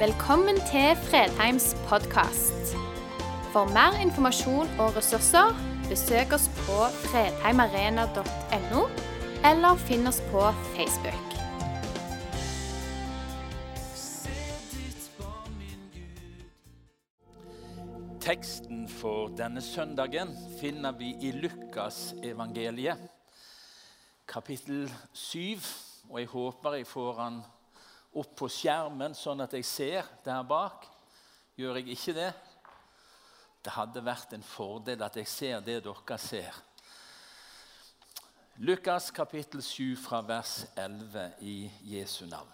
Velkommen til Fredheims podkast. For mer informasjon og ressurser, besøk oss på fredheimarena.no, eller finn oss på Facebook. Teksten for denne søndagen finner vi i Lukas evangeliet, kapittel 7. Og jeg håper jeg får han opp på skjermen, sånn at jeg ser der bak. Gjør jeg ikke det? Det hadde vært en fordel at jeg ser det dere ser. Lukas kapittel 7 fra vers 11 i Jesu navn.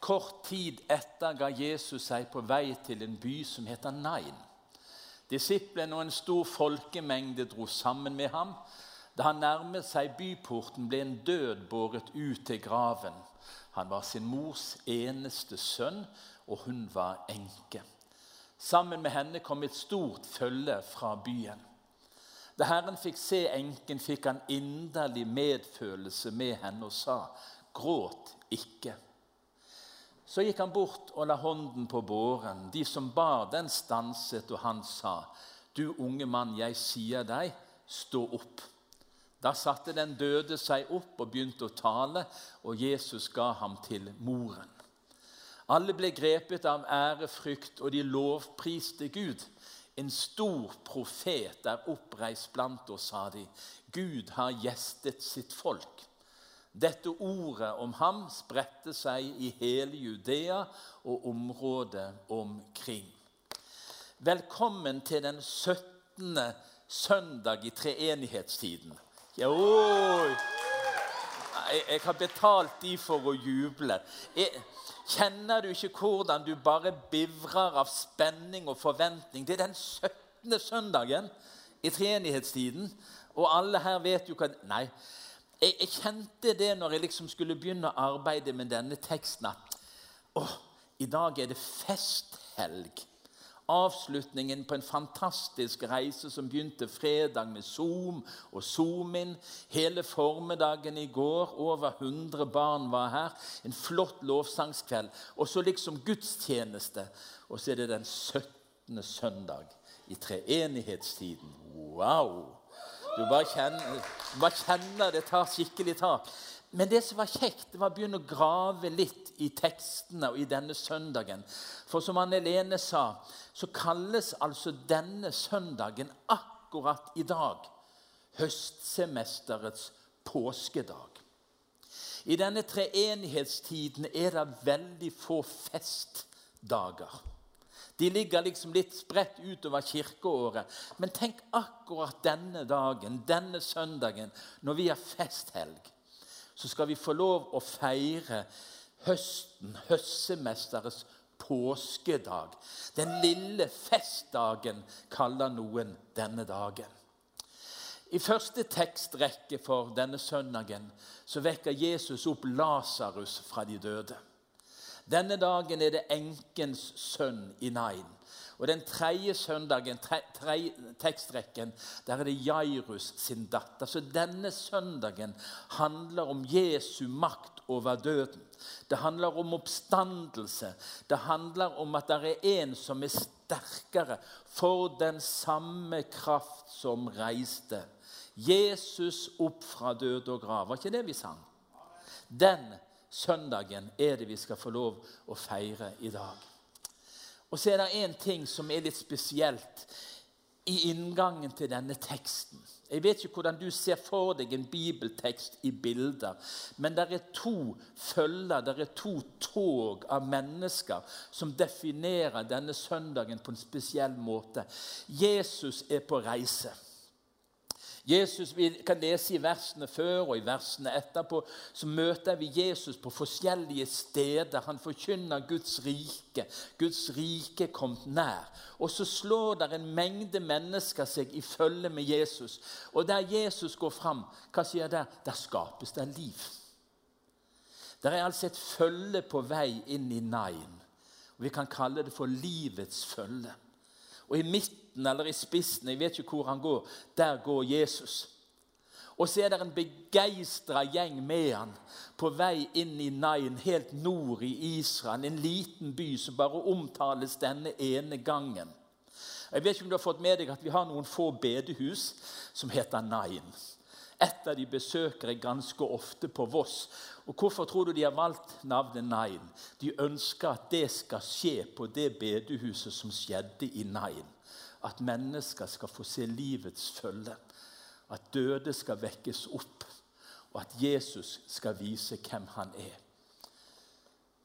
Kort tid etter ga Jesus seg på vei til en by som heter Nain. Disiplene og en stor folkemengde dro sammen med ham. Da han nærmet seg byporten, ble en død båret ut til graven. Han var sin mors eneste sønn, og hun var enke. Sammen med henne kom et stort følge fra byen. Da Herren fikk se enken, fikk han inderlig medfølelse med henne og sa, 'Gråt ikke.' Så gikk han bort og la hånden på båren. De som bar den, stanset, og han sa, 'Du unge mann, jeg sier deg, stå opp.' Da satte den døde seg opp og begynte å tale, og Jesus ga ham til moren. Alle ble grepet av ærefrykt, og de lovpriste Gud. En stor profet er oppreist blant oss, sa de. Gud har gjestet sitt folk. Dette ordet om ham spredte seg i hele Judea og området omkring. Velkommen til den 17. søndag i treenighetstiden. Jo, jeg, jeg har betalt de for å juble. Jeg, kjenner du ikke hvordan du bare bivrer av spenning og forventning? Det er den 17. søndagen i treenighetstiden, og alle her vet jo hva Nei, jeg, jeg, kjente det når jeg liksom skulle begynne å arbeide med denne teksten. at å, I dag er det festhelg. Avslutningen på en fantastisk reise som begynte fredag med Zoom og Zoom-in. Hele formiddagen i går. Over 100 barn var her. En flott lovsangskveld. Og så liksom gudstjeneste. Og så er det den 17. søndag i treenighetstiden. Wow! Du bare kjenner, bare kjenner det tar skikkelig tak. Men det som var kjekt, var å begynne å grave litt i tekstene og i denne søndagen. For som Anne Lene sa, så kalles altså denne søndagen akkurat i dag høstsemesterets påskedag. I denne treenighetstiden er det veldig få festdager. De ligger liksom litt spredt utover kirkeåret. Men tenk akkurat denne dagen, denne søndagen, når vi har festhelg, så skal vi få lov å feire høsten, høstsemesterets påskedag. Den lille festdagen, kaller noen denne dagen. I første tekstrekke for denne søndagen så vekker Jesus opp Lasarus fra de døde. Denne dagen er det enkens sønn i Nain. Og Den tredje søndagen, tre, tre, tekstrekken, der er det Jairus sin datter. Så denne søndagen handler om Jesu makt over døden. Det handler om oppstandelse. Det handler om at det er en som er sterkere for den samme kraft som reiste. Jesus opp fra død og grav. Var ikke det vi sang? Den søndagen er det vi skal få lov å feire i dag. Og så er det én ting som er litt spesielt i inngangen til denne teksten. Jeg vet ikke hvordan du ser for deg en bibeltekst i bilder, men det er to følger, det er to tog av mennesker som definerer denne søndagen på en spesiell måte. Jesus er på reise. Jesus, Vi kan lese i versene før og i versene etterpå. Så møter vi Jesus på forskjellige steder. Han forkynner Guds rike. Guds rike kom nær. Og så slår der en mengde mennesker seg i følge med Jesus. Og der Jesus går fram, hva sier der? Der skapes det liv. Der er altså et følge på vei inn i Nain. Vi kan kalle det for livets følge. Og i midten eller i spissen, jeg vet ikke hvor han går, der går Jesus. Og så er det en begeistra gjeng med han på vei inn i Nain, helt nord i Israel. En liten by som bare omtales denne ene gangen. Jeg vet ikke om du har fått med deg at Vi har noen få bedehus som heter Nain. Et av de besøker jeg ganske ofte på Voss. Og Hvorfor tror du de har valgt navnet Nain? De ønsker at det skal skje på det bedehuset som skjedde i Nain. At mennesker skal få se livets følge. At døde skal vekkes opp. Og at Jesus skal vise hvem han er.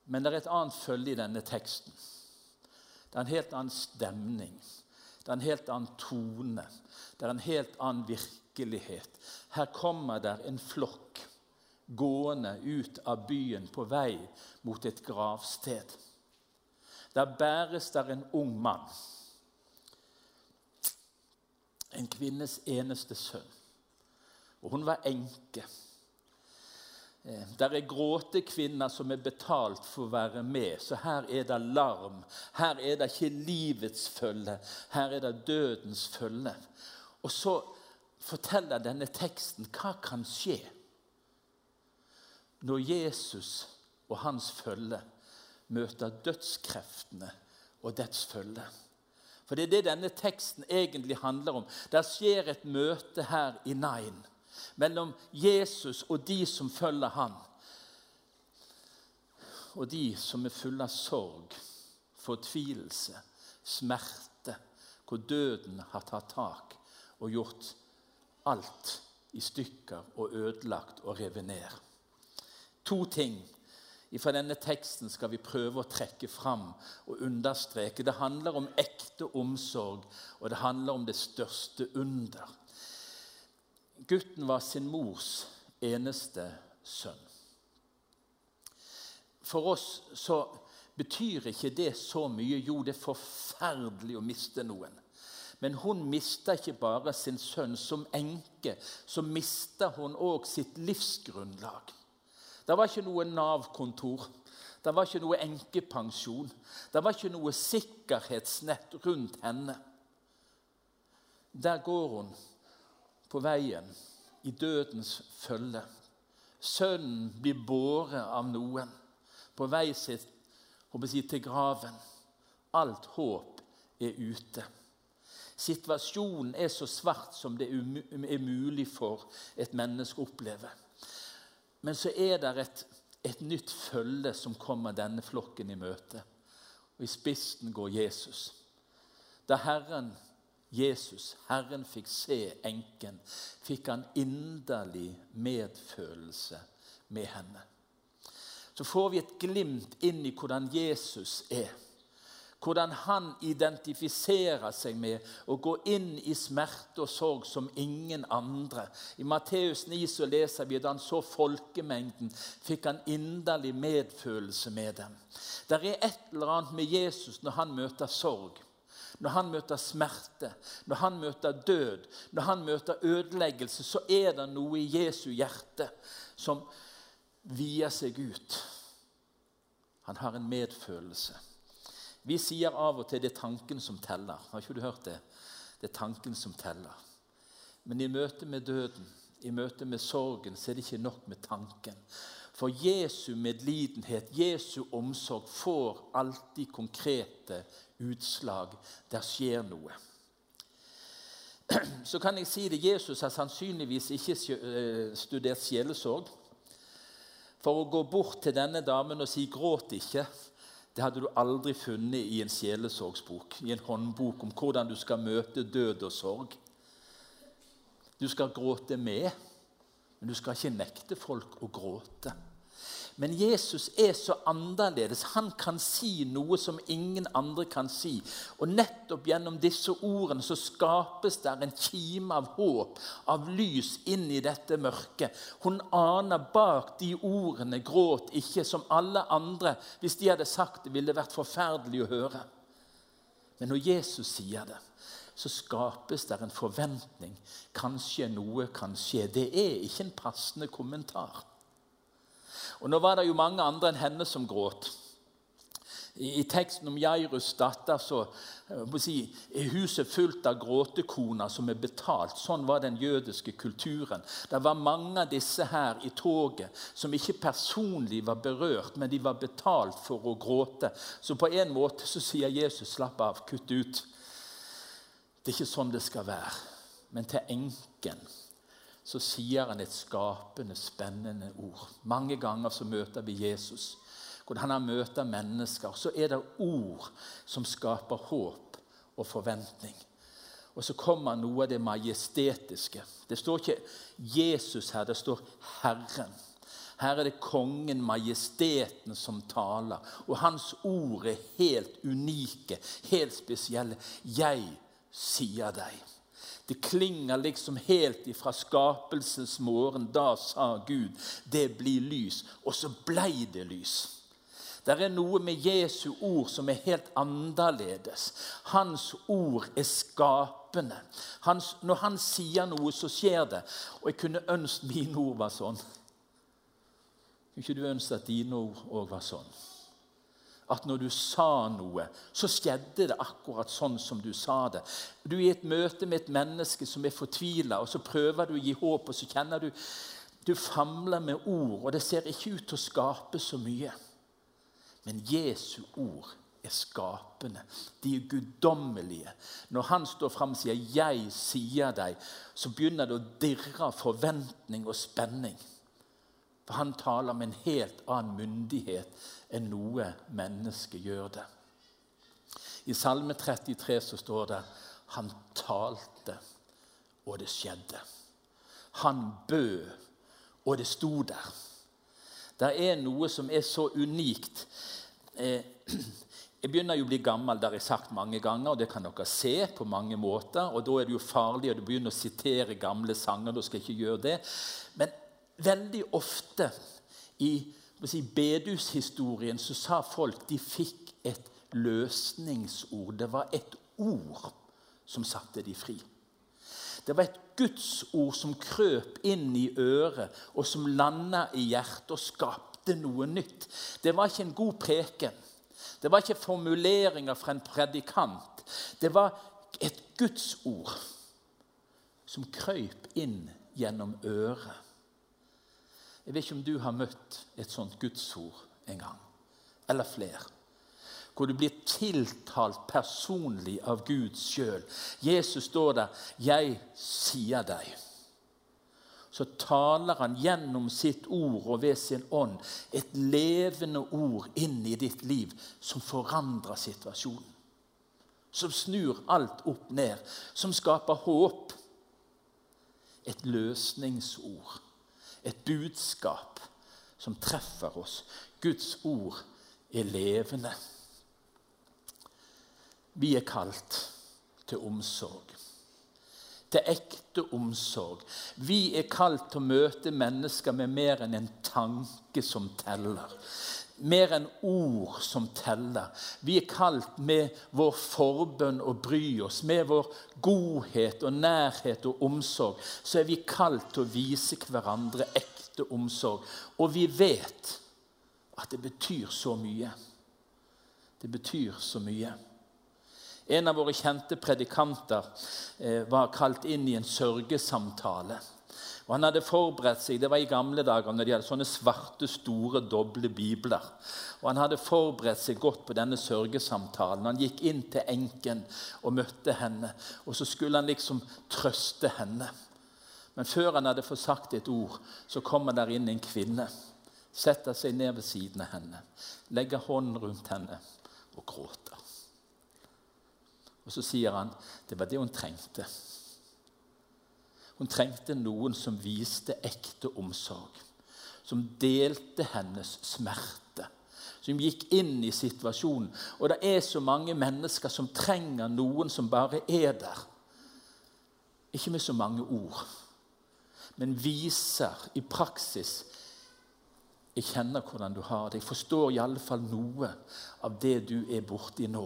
Men det er et annet følge i denne teksten. Det er en helt annen stemning. Det er en helt annen tone. Det er en helt annen virkelighet virkelighet. Her kommer der en flokk gående ut av byen på vei mot et gravsted. Der bæres der en ung mann. En kvinnes eneste sønn. Og hun var enke. Eh, der er gråtekvinner som er betalt for å være med, så her er det larm. Her er det ikke livets følge, her er det dødens følge. Og så forteller denne teksten hva kan skje når Jesus og hans følge møter dødskreftene og dets følge. For det er det denne teksten egentlig handler om. Der skjer et møte her i Nain mellom Jesus og de som følger han. Og de som er fulle av sorg, fortvilelse, smerte, hvor døden har tatt tak og gjort alt i stykker og ødelagt og revet ned. To ting fra denne teksten skal vi prøve å trekke fram og understreke. Det handler om ekte omsorg, og det handler om det største under. Gutten var sin mors eneste sønn. For oss så betyr ikke det så mye. Jo, det er forferdelig å miste noen. Men hun mista ikke bare sin sønn. Som enke så mista hun òg sitt livsgrunnlag. Det var ikke noe Nav-kontor. Det var ikke noe enkepensjon. Det var ikke noe sikkerhetsnett rundt henne. Der går hun på veien i dødens følge. Sønnen blir båret av noen på vei sitt til graven. Alt håp er ute. Situasjonen er så svart som det er mulig for et menneske å oppleve. Men så er det et, et nytt følge som kommer denne flokken i møte. Og I spissen går Jesus. Da Herren Jesus, Herren fikk se enken, fikk han inderlig medfølelse med henne. Så får vi et glimt inn i hvordan Jesus er. Hvordan han identifiserer seg med å gå inn i smerte og sorg som ingen andre. I Matteus 9 så leser vi at han så folkemengden, fikk han inderlig medfølelse med dem. Det er et eller annet med Jesus når han møter sorg. Når han møter smerte, når han møter død, når han møter ødeleggelse, så er det noe i Jesu hjerte som vier seg ut. Han har en medfølelse. Vi sier av og til det er tanken som teller. Har ikke du hørt det? Det er tanken som teller. Men i møte med døden, i møte med sorgen, så er det ikke nok med tanken. For Jesu medlidenhet, Jesu omsorg, får alltid konkrete utslag. Der skjer noe. Så kan jeg si det, Jesus har sannsynligvis ikke eh, studert sjelesorg. For å gå bort til denne damen og si 'gråt ikke', det hadde du aldri funnet i en sjelesorgsbok, i en håndbok om hvordan du skal møte død og sorg. Du skal gråte med, men du skal ikke nekte folk å gråte. Men Jesus er så annerledes. Han kan si noe som ingen andre kan si. Og nettopp gjennom disse ordene så skapes der en kime av håp, av lys, inn i dette mørket. Hun aner bak de ordene 'gråt ikke', som alle andre, hvis de hadde sagt det, ville vært forferdelig å høre. Men når Jesus sier det, så skapes det en forventning. Kanskje noe kan skje. Det er ikke en passende kommentar. Og Nå var det jo mange andre enn henne som gråt. I teksten om Jairus datter så si, er huset fullt av gråtekoner som er betalt. Sånn var den jødiske kulturen. Det var mange av disse her i toget som ikke personlig var berørt, men de var betalt for å gråte. Så på en måte så sier Jesus 'slapp av, kutt ut'. Det er ikke sånn det skal være. Men til enken så sier han et skapende, spennende ord. Mange ganger så møter vi Jesus hvordan han møter mennesker, så er det ord som skaper håp og forventning. Og så kommer noe av det majestetiske. Det står ikke 'Jesus' her, det står 'Herren'. Her er det kongen, majesteten, som taler. Og hans ord er helt unike, helt spesielle. 'Jeg sier deg'. Det klinger liksom helt ifra skapelsens morgen. Da sa Gud, 'Det blir lys'. Og så blei det lys. Det er noe med Jesu ord som er helt annerledes. Hans ord er skapende. Hans, når han sier noe, så skjer det. Og jeg kunne ønske mine ord var sånn. Kunne ikke du ønske at dine ord òg var sånn? At når du sa noe, så skjedde det akkurat sånn som du sa det. Du er i et møte med et menneske som er fortvila, og så prøver du å gi håp, og så kjenner du du famler med ord, og det ser ikke ut til å skape så mye. Men Jesu ord er skapende. De er guddommelige. Når han står fram og sier 'Jeg sier deg', så begynner det å dirre forventning og spenning. For han taler med en helt annen myndighet enn noe menneske gjør det. I Salme 33 så står det 'Han talte, og det skjedde'. Han bød, og det sto der. Det er noe som er så unikt Eh, jeg begynner jo å bli gammel, det har jeg sagt mange ganger, og det kan dere se på mange måter. og Da er det jo farlig å begynne å sitere gamle sanger. Da skal jeg ikke gjøre det. Men veldig ofte i si, bedushistorien så sa folk de fikk et løsningsord. Det var et ord som satte de fri. Det var et gudsord som krøp inn i øret, og som landa i hjertet og skapte noe nytt. Det var ikke en god preken. Det var ikke formuleringer fra en predikant. Det var et gudsord som krøp inn gjennom øret. Jeg vet ikke om du har møtt et sånt gudsord en gang, eller flere. Hvor du blir tiltalt personlig av Gud sjøl. Jesus står der. 'Jeg sier deg' så taler han gjennom sitt ord og ved sin ånd et levende ord inn i ditt liv som forandrer situasjonen. Som snur alt opp ned, som skaper håp. Et løsningsord, et budskap som treffer oss. Guds ord er levende. Vi er kalt til omsorg til ekte omsorg. Vi er kalt til å møte mennesker med mer enn en tanke som teller. Mer enn ord som teller. Vi er kalt med vår forbønn å bry oss. Med vår godhet og nærhet og omsorg så er vi kalt til å vise hverandre ekte omsorg. Og vi vet at det betyr så mye. Det betyr så mye. En av våre kjente predikanter eh, var kalt inn i en sørgesamtale. Og Han hadde forberedt seg det var i gamle dager når de hadde sånne svarte, store, doble bibler. Og Han hadde forberedt seg godt på denne sørgesamtalen. Han gikk inn til enken og møtte henne. Og så skulle han liksom trøste henne. Men før han hadde fått sagt et ord, så kommer der inn en kvinne. Setter seg ned ved siden av henne, legger hånden rundt henne og gråter. Og så sier han det var det hun trengte. Hun trengte noen som viste ekte omsorg. Som delte hennes smerte. Som gikk inn i situasjonen. Og det er så mange mennesker som trenger noen som bare er der. Ikke med så mange ord, men viser i praksis Jeg kjenner hvordan du har det. Jeg forstår i alle fall noe av det du er borti nå.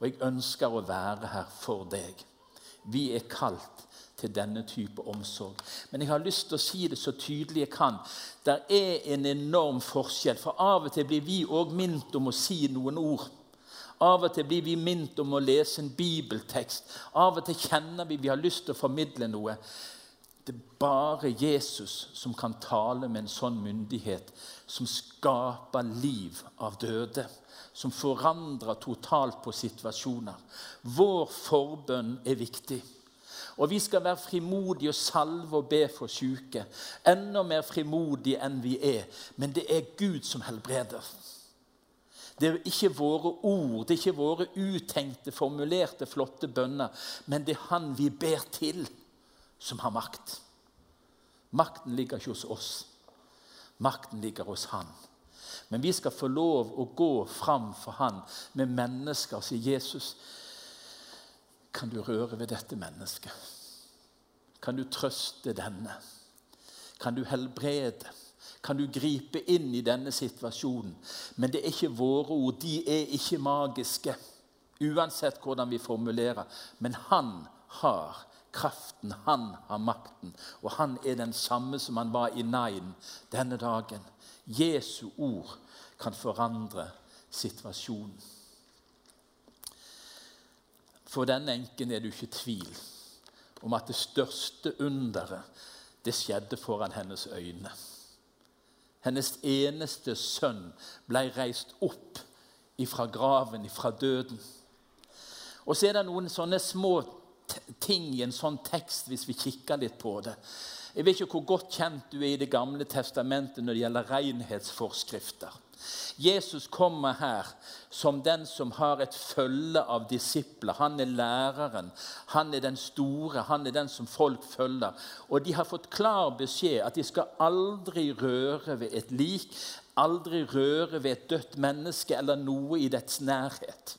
Og jeg ønsker å være her for deg. Vi er kalt til denne type omsorg. Men jeg har lyst til å si det så tydelig jeg kan. Det er en enorm forskjell. For av og til blir vi òg minnet om å si noen ord. Av og til blir vi minnet om å lese en bibeltekst. Av og til kjenner vi vi har lyst til å formidle noe. Det er bare Jesus som kan tale med en sånn myndighet, som skaper liv av døde. Som forandrer totalt på situasjoner. Vår forbønn er viktig. Og vi skal være frimodige og salve og be for syke. Enda mer frimodige enn vi er. Men det er Gud som helbreder. Det er ikke våre ord, det er ikke våre utenkte, formulerte, flotte bønner. Men det er Han vi ber til, som har makt. Makten ligger ikke hos oss. Makten ligger hos Han. Men vi skal få lov å gå fram for Han med mennesker og si Jesus, kan du røre ved dette mennesket? Kan du trøste denne? Kan du helbrede? Kan du gripe inn i denne situasjonen? Men det er ikke våre ord. De er ikke magiske, uansett hvordan vi formulerer. Men han har kraften, han har makten. Og han er den samme som han var i Nain denne dagen. Jesu ord kan forandre situasjonen. For denne enken er det ikke tvil om at det største underet det skjedde foran hennes øyne. Hennes eneste sønn ble reist opp ifra graven, ifra døden. Og så er det noen sånne små ting i en sånn tekst, hvis vi kikker litt på det. Jeg vet ikke hvor godt kjent du er i Det gamle testamentet når det gjelder renhetsforskrifter. Jesus kommer her som den som har et følge av disipler. Han er læreren, han er den store, han er den som folk følger. Og de har fått klar beskjed at de skal aldri røre ved et lik, aldri røre ved et dødt menneske eller noe i dets nærhet.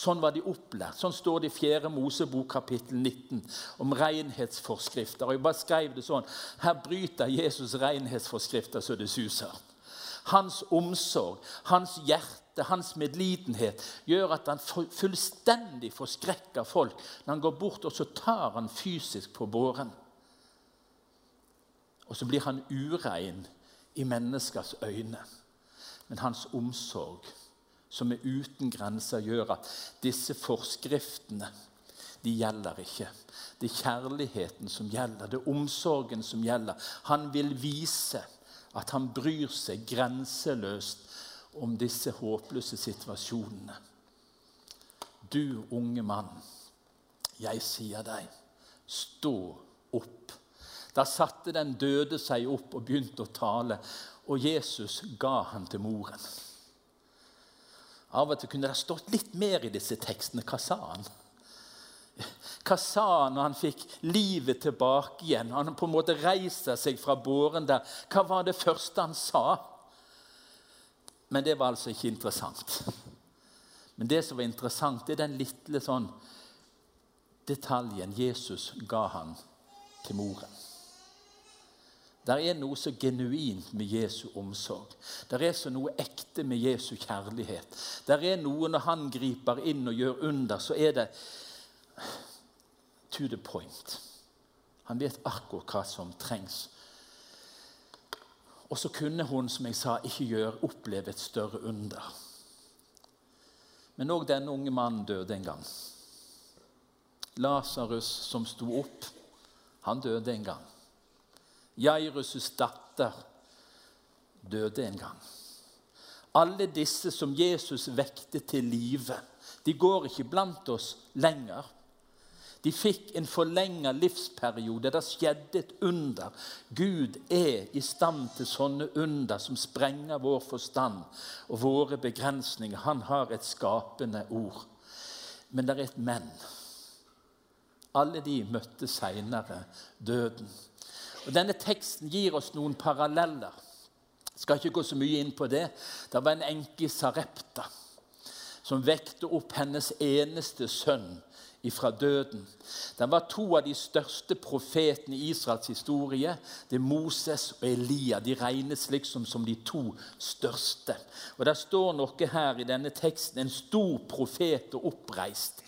Sånn var de opplært. Sånn står det i 4. Mosebok kapittel 19 om renhetsforskrifter. Og jeg bare skrev det sånn. Her bryter Jesus renhetsforskrifter så det suser. Hans omsorg, hans hjerte, hans medlidenhet gjør at han fullstendig forskrekker folk. Når han går bort, og så tar han fysisk på båren. Og så blir han urein i menneskers øyne. Men hans omsorg, som er uten grenser, gjør at disse forskriftene de gjelder ikke. Det er kjærligheten som gjelder, det er omsorgen som gjelder. Han vil vise at han bryr seg grenseløst om disse håpløse situasjonene. Du unge mann, jeg sier deg, stå opp. Da satte den døde seg opp og begynte å tale, og Jesus ga han til moren. Av og til kunne det stått litt mer i disse tekstene. Hva sa han? Hva sa han når han fikk livet tilbake igjen? Han på en måte reiser seg fra båren der. Hva var det første han sa? Men det var altså ikke interessant. Men det som var interessant, det er den lille sånn detaljen Jesus ga han til moren. Det er noe så genuint med Jesu omsorg. Det er så noe ekte med Jesu kjærlighet. Det er noe når han griper inn og gjør under, så er det to the point. Han vet akkurat hva som trengs. Og så kunne hun, som jeg sa, ikke gjøre, oppleve et større under. Men òg denne unge mannen døde en gang. Lasarus som sto opp, han døde en gang. Jairus' datter døde en gang. Alle disse som Jesus vekte til live, de går ikke blant oss lenger. De fikk en forlenga livsperiode. Det skjedde et under. Gud er i stand til sånne under som sprenger vår forstand og våre begrensninger. Han har et skapende ord. Men det er et men. Alle de møtte seinere døden. Og Denne teksten gir oss noen paralleller. Jeg skal ikke gå så mye inn på det. Det var en enke i Sarepta som vekte opp hennes eneste sønn ifra døden. Den var to av de største profetene i Israels historie. Det er Moses og Elia. De regnes liksom som de to største. Og Det står noe her i denne teksten. En stor profet og oppreist.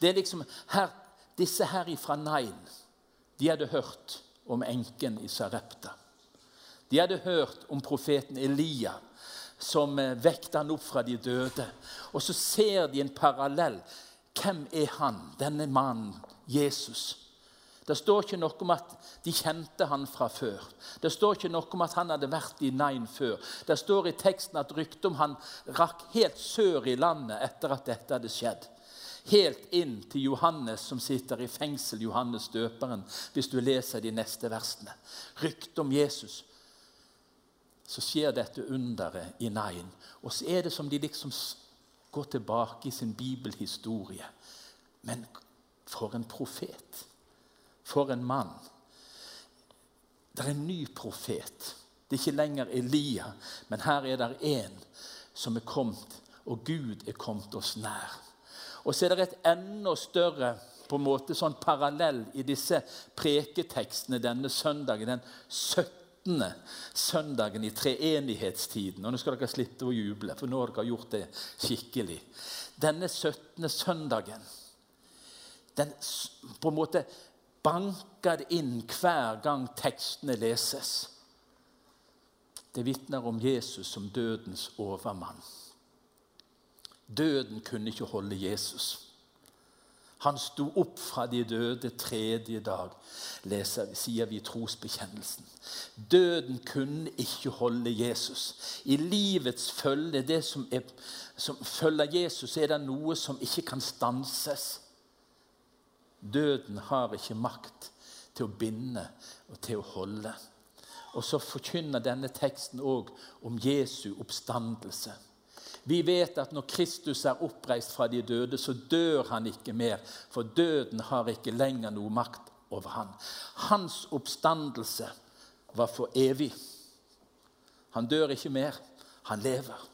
Det er liksom her, Disse her ifra Nain de hadde hørt om enken i Sarepta. De hadde hørt om profeten Elia som eh, vekte han opp fra de døde. Og så ser de en parallell. Hvem er han, denne mannen, Jesus? Det står ikke noe om at de kjente han fra før. Det står ikke noe om at han hadde vært i Nain før. Det står i teksten at ryktet om han rakk helt sør i landet etter at dette hadde skjedd. Helt inn til Johannes som sitter i fengsel, Johannes døperen, hvis du leser de neste versene. Ryktet om Jesus. Så skjer dette underet i Nain. Og så er det som de liksom går tilbake i sin bibelhistorie. Men for en profet! For en mann. Det er en ny profet. Det er ikke lenger Elia, men her er det en som er kommet, og Gud er kommet oss nær. Og så er det et enda større på en måte sånn parallell i disse preketekstene denne søndagen, den 17. søndagen i treenighetstiden. Og nå skal dere slippe å juble, for nå har dere gjort det skikkelig. Denne 17. søndagen den på en måte banker det inn hver gang tekstene leses. Det vitner om Jesus som dødens overmann. Døden kunne ikke holde Jesus. Han sto opp fra de døde tredje dag, leser, sier vi i trosbekjennelsen. Døden kunne ikke holde Jesus. I livets følge, det som, er, som følger Jesus, er det noe som ikke kan stanses. Døden har ikke makt til å binde og til å holde. Og så forkynner denne teksten òg om Jesu oppstandelse. Vi vet at når Kristus er oppreist fra de døde, så dør han ikke mer, for døden har ikke lenger noe makt over han. Hans oppstandelse var for evig. Han dør ikke mer. Han lever.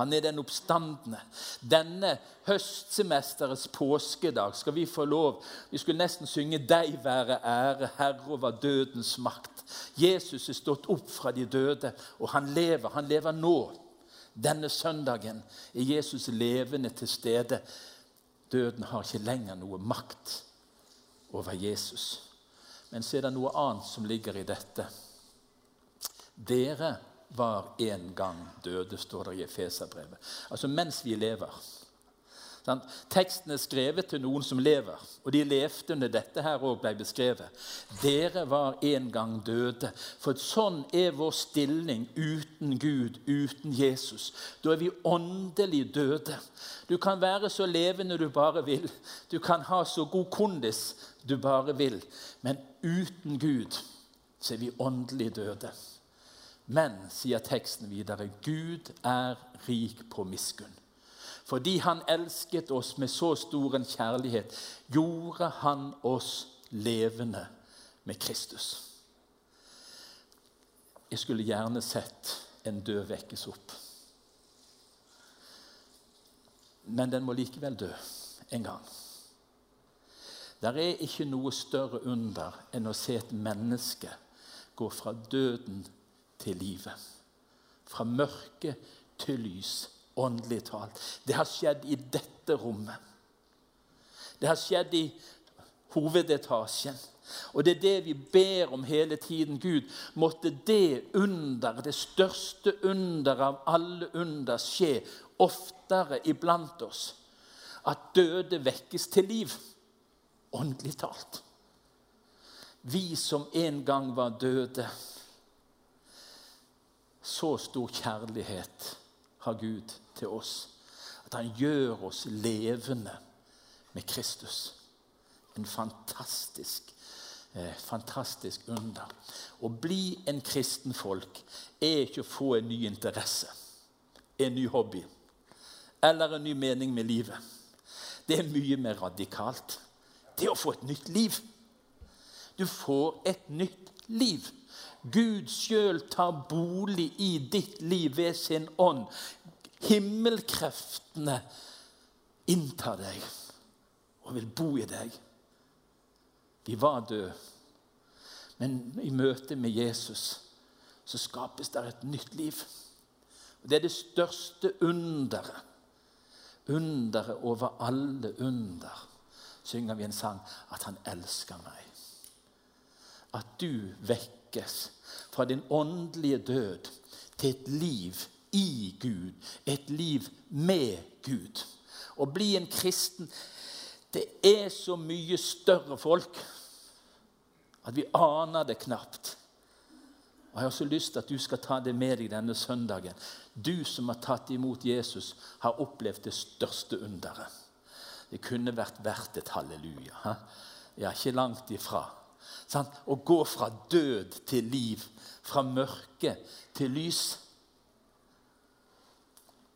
Han er den oppstandende. Denne høstsemesterets påskedag skal vi få lov Vi skulle nesten synge 'Deg være ære, Herre over dødens makt'. Jesus er stått opp fra de døde, og han lever. Han lever nå. Denne søndagen er Jesus levende til stede. Døden har ikke lenger noe makt over Jesus. Men så er det noe annet som ligger i dette. Dere var en gang døde, står det i Efeserbrevet. Altså mens vi lever. Sånn? Teksten er skrevet til noen som lever, og de levde under dette her òg ble beskrevet. Dere var en gang døde. For sånn er vår stilling uten Gud, uten Jesus. Da er vi åndelig døde. Du kan være så levende du bare vil. Du kan ha så god kondis du bare vil. Men uten Gud så er vi åndelig døde. Men, sier teksten videre, Gud er rik på miskunn. Fordi han elsket oss med så stor en kjærlighet, gjorde han oss levende med Kristus. Jeg skulle gjerne sett en død vekkes opp. Men den må likevel dø en gang. Det er ikke noe større under enn å se et menneske gå fra døden til livet. Fra mørke til lys, åndelig talt. Det har skjedd i dette rommet. Det har skjedd i hovedetasjen. Og det er det vi ber om hele tiden. Gud, måtte det under, det største under av alle under, skje oftere iblant oss. At døde vekkes til liv. Åndelig talt. Vi som en gang var døde så stor kjærlighet har Gud til oss at han gjør oss levende med Kristus. En fantastisk, eh, fantastisk under. Å bli en kristen folk er ikke å få en ny interesse, en ny hobby eller en ny mening med livet. Det er mye mer radikalt. Det er å få et nytt liv. Du får et nytt liv. Gud sjøl tar bolig i ditt liv ved sin ånd. Himmelkreftene inntar deg og vil bo i deg. Vi var døde, men i møte med Jesus så skapes det et nytt liv. Det er det største underet. Underet over alle under, synger vi en sang, at han elsker meg. At du vekker vekkes fra din åndelige død til et liv i Gud, et liv med Gud. Å bli en kristen det er så mye større folk at vi aner det knapt. Og Jeg har så lyst til at du skal ta det med deg denne søndagen. Du som har tatt imot Jesus, har opplevd det største underet. Det kunne vært verdt et halleluja. Ja, ikke langt ifra. Sånn? Å gå fra død til liv, fra mørke til lys.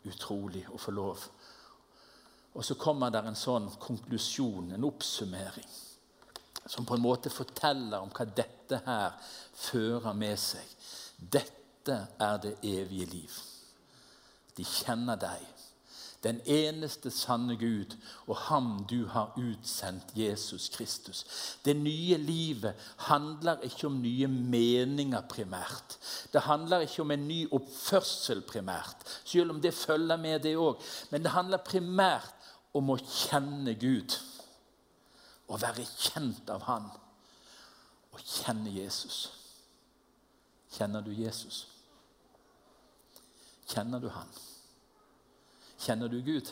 Utrolig å få lov. Og så kommer der en sånn konklusjon, en oppsummering, som på en måte forteller om hva dette her fører med seg. Dette er det evige liv. De kjenner deg, den eneste sanne Gud, og ham du har utsendt, Jesus Kristus. Det nye livet handler ikke om nye meninger primært. Det handler ikke om en ny oppførsel primært, selv om det følger med det òg. Men det handler primært om å kjenne Gud. Å være kjent av Han. Å kjenne Jesus. Kjenner du Jesus? Kjenner du Han? Kjenner du Gud?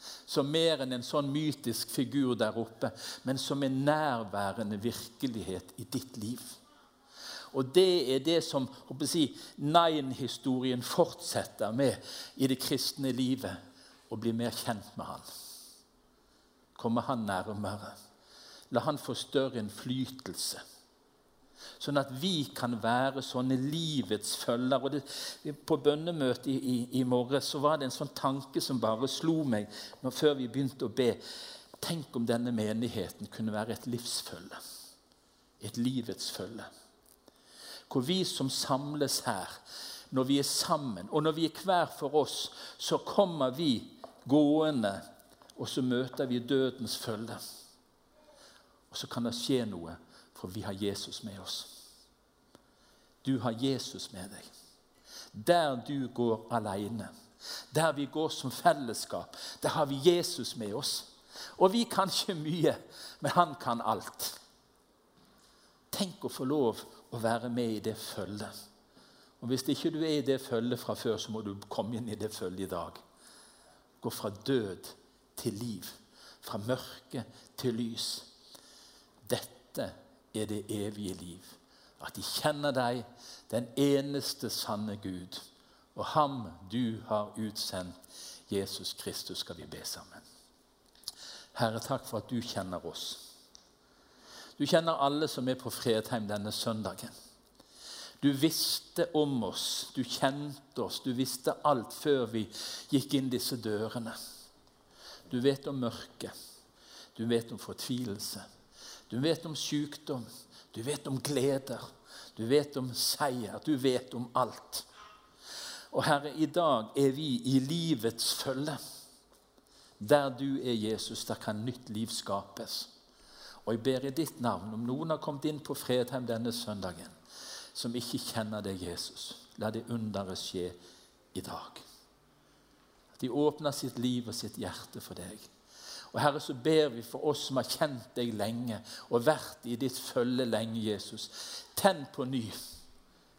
Som mer enn en sånn mytisk figur der oppe, men som en nærværende virkelighet i ditt liv. Og det er det som si, Nine-historien fortsetter med i det kristne livet Å bli mer kjent med han. Komme han nærmere. La han få større innflytelse. Sånn at vi kan være sånne livets følger. Og det, på bønnemøtet i, i, i, morges så var det en sånn tanke som bare slo meg når, før vi begynte å be. Tenk om denne menigheten kunne være et livsfølge. Et livets følge. Hvor vi som samles her, når vi er sammen, og når vi er hver for oss, så kommer vi gående, og så møter vi dødens følge. Og så kan det skje noe, for vi har Jesus med oss. Du har Jesus med deg. Der du går alene, der vi går som fellesskap, der har vi Jesus med oss. Og vi kan ikke mye, men han kan alt. Tenk å få lov å være med i det følget. Og Hvis ikke du er i det følget fra før, så må du komme inn i det følget i dag. Gå fra død til liv. Fra mørke til lys. Er det evige liv. At de kjenner deg, den eneste sanne Gud, og ham du har utsendt, Jesus Kristus, skal vi be sammen. Herre, takk for at du kjenner oss. Du kjenner alle som er på Fredheim denne søndagen. Du visste om oss, du kjente oss, du visste alt før vi gikk inn disse dørene. Du vet om mørket, du vet om fortvilelse, du vet om sykdom, du vet om gleder, du vet om seier, du vet om alt. Og Herre, i dag er vi i livets følge. Der du er Jesus, der kan nytt liv skapes. Og jeg ber i ditt navn, om noen har kommet inn på Fredheim denne søndagen, som ikke kjenner deg, Jesus. La det underet skje i dag. At de åpner sitt liv og sitt hjerte for deg. Og Herre, så ber vi for oss som har kjent deg lenge og vært i ditt følge lenge, Jesus. Tenn på ny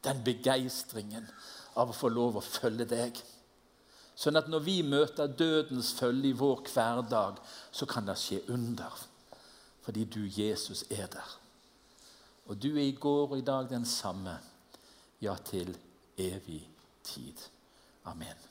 den begeistringen av å få lov å følge deg. Sånn at når vi møter dødens følge i vår hverdag, så kan det skje under. Fordi du, Jesus, er der. Og du er i går og i dag den samme, ja, til evig tid. Amen.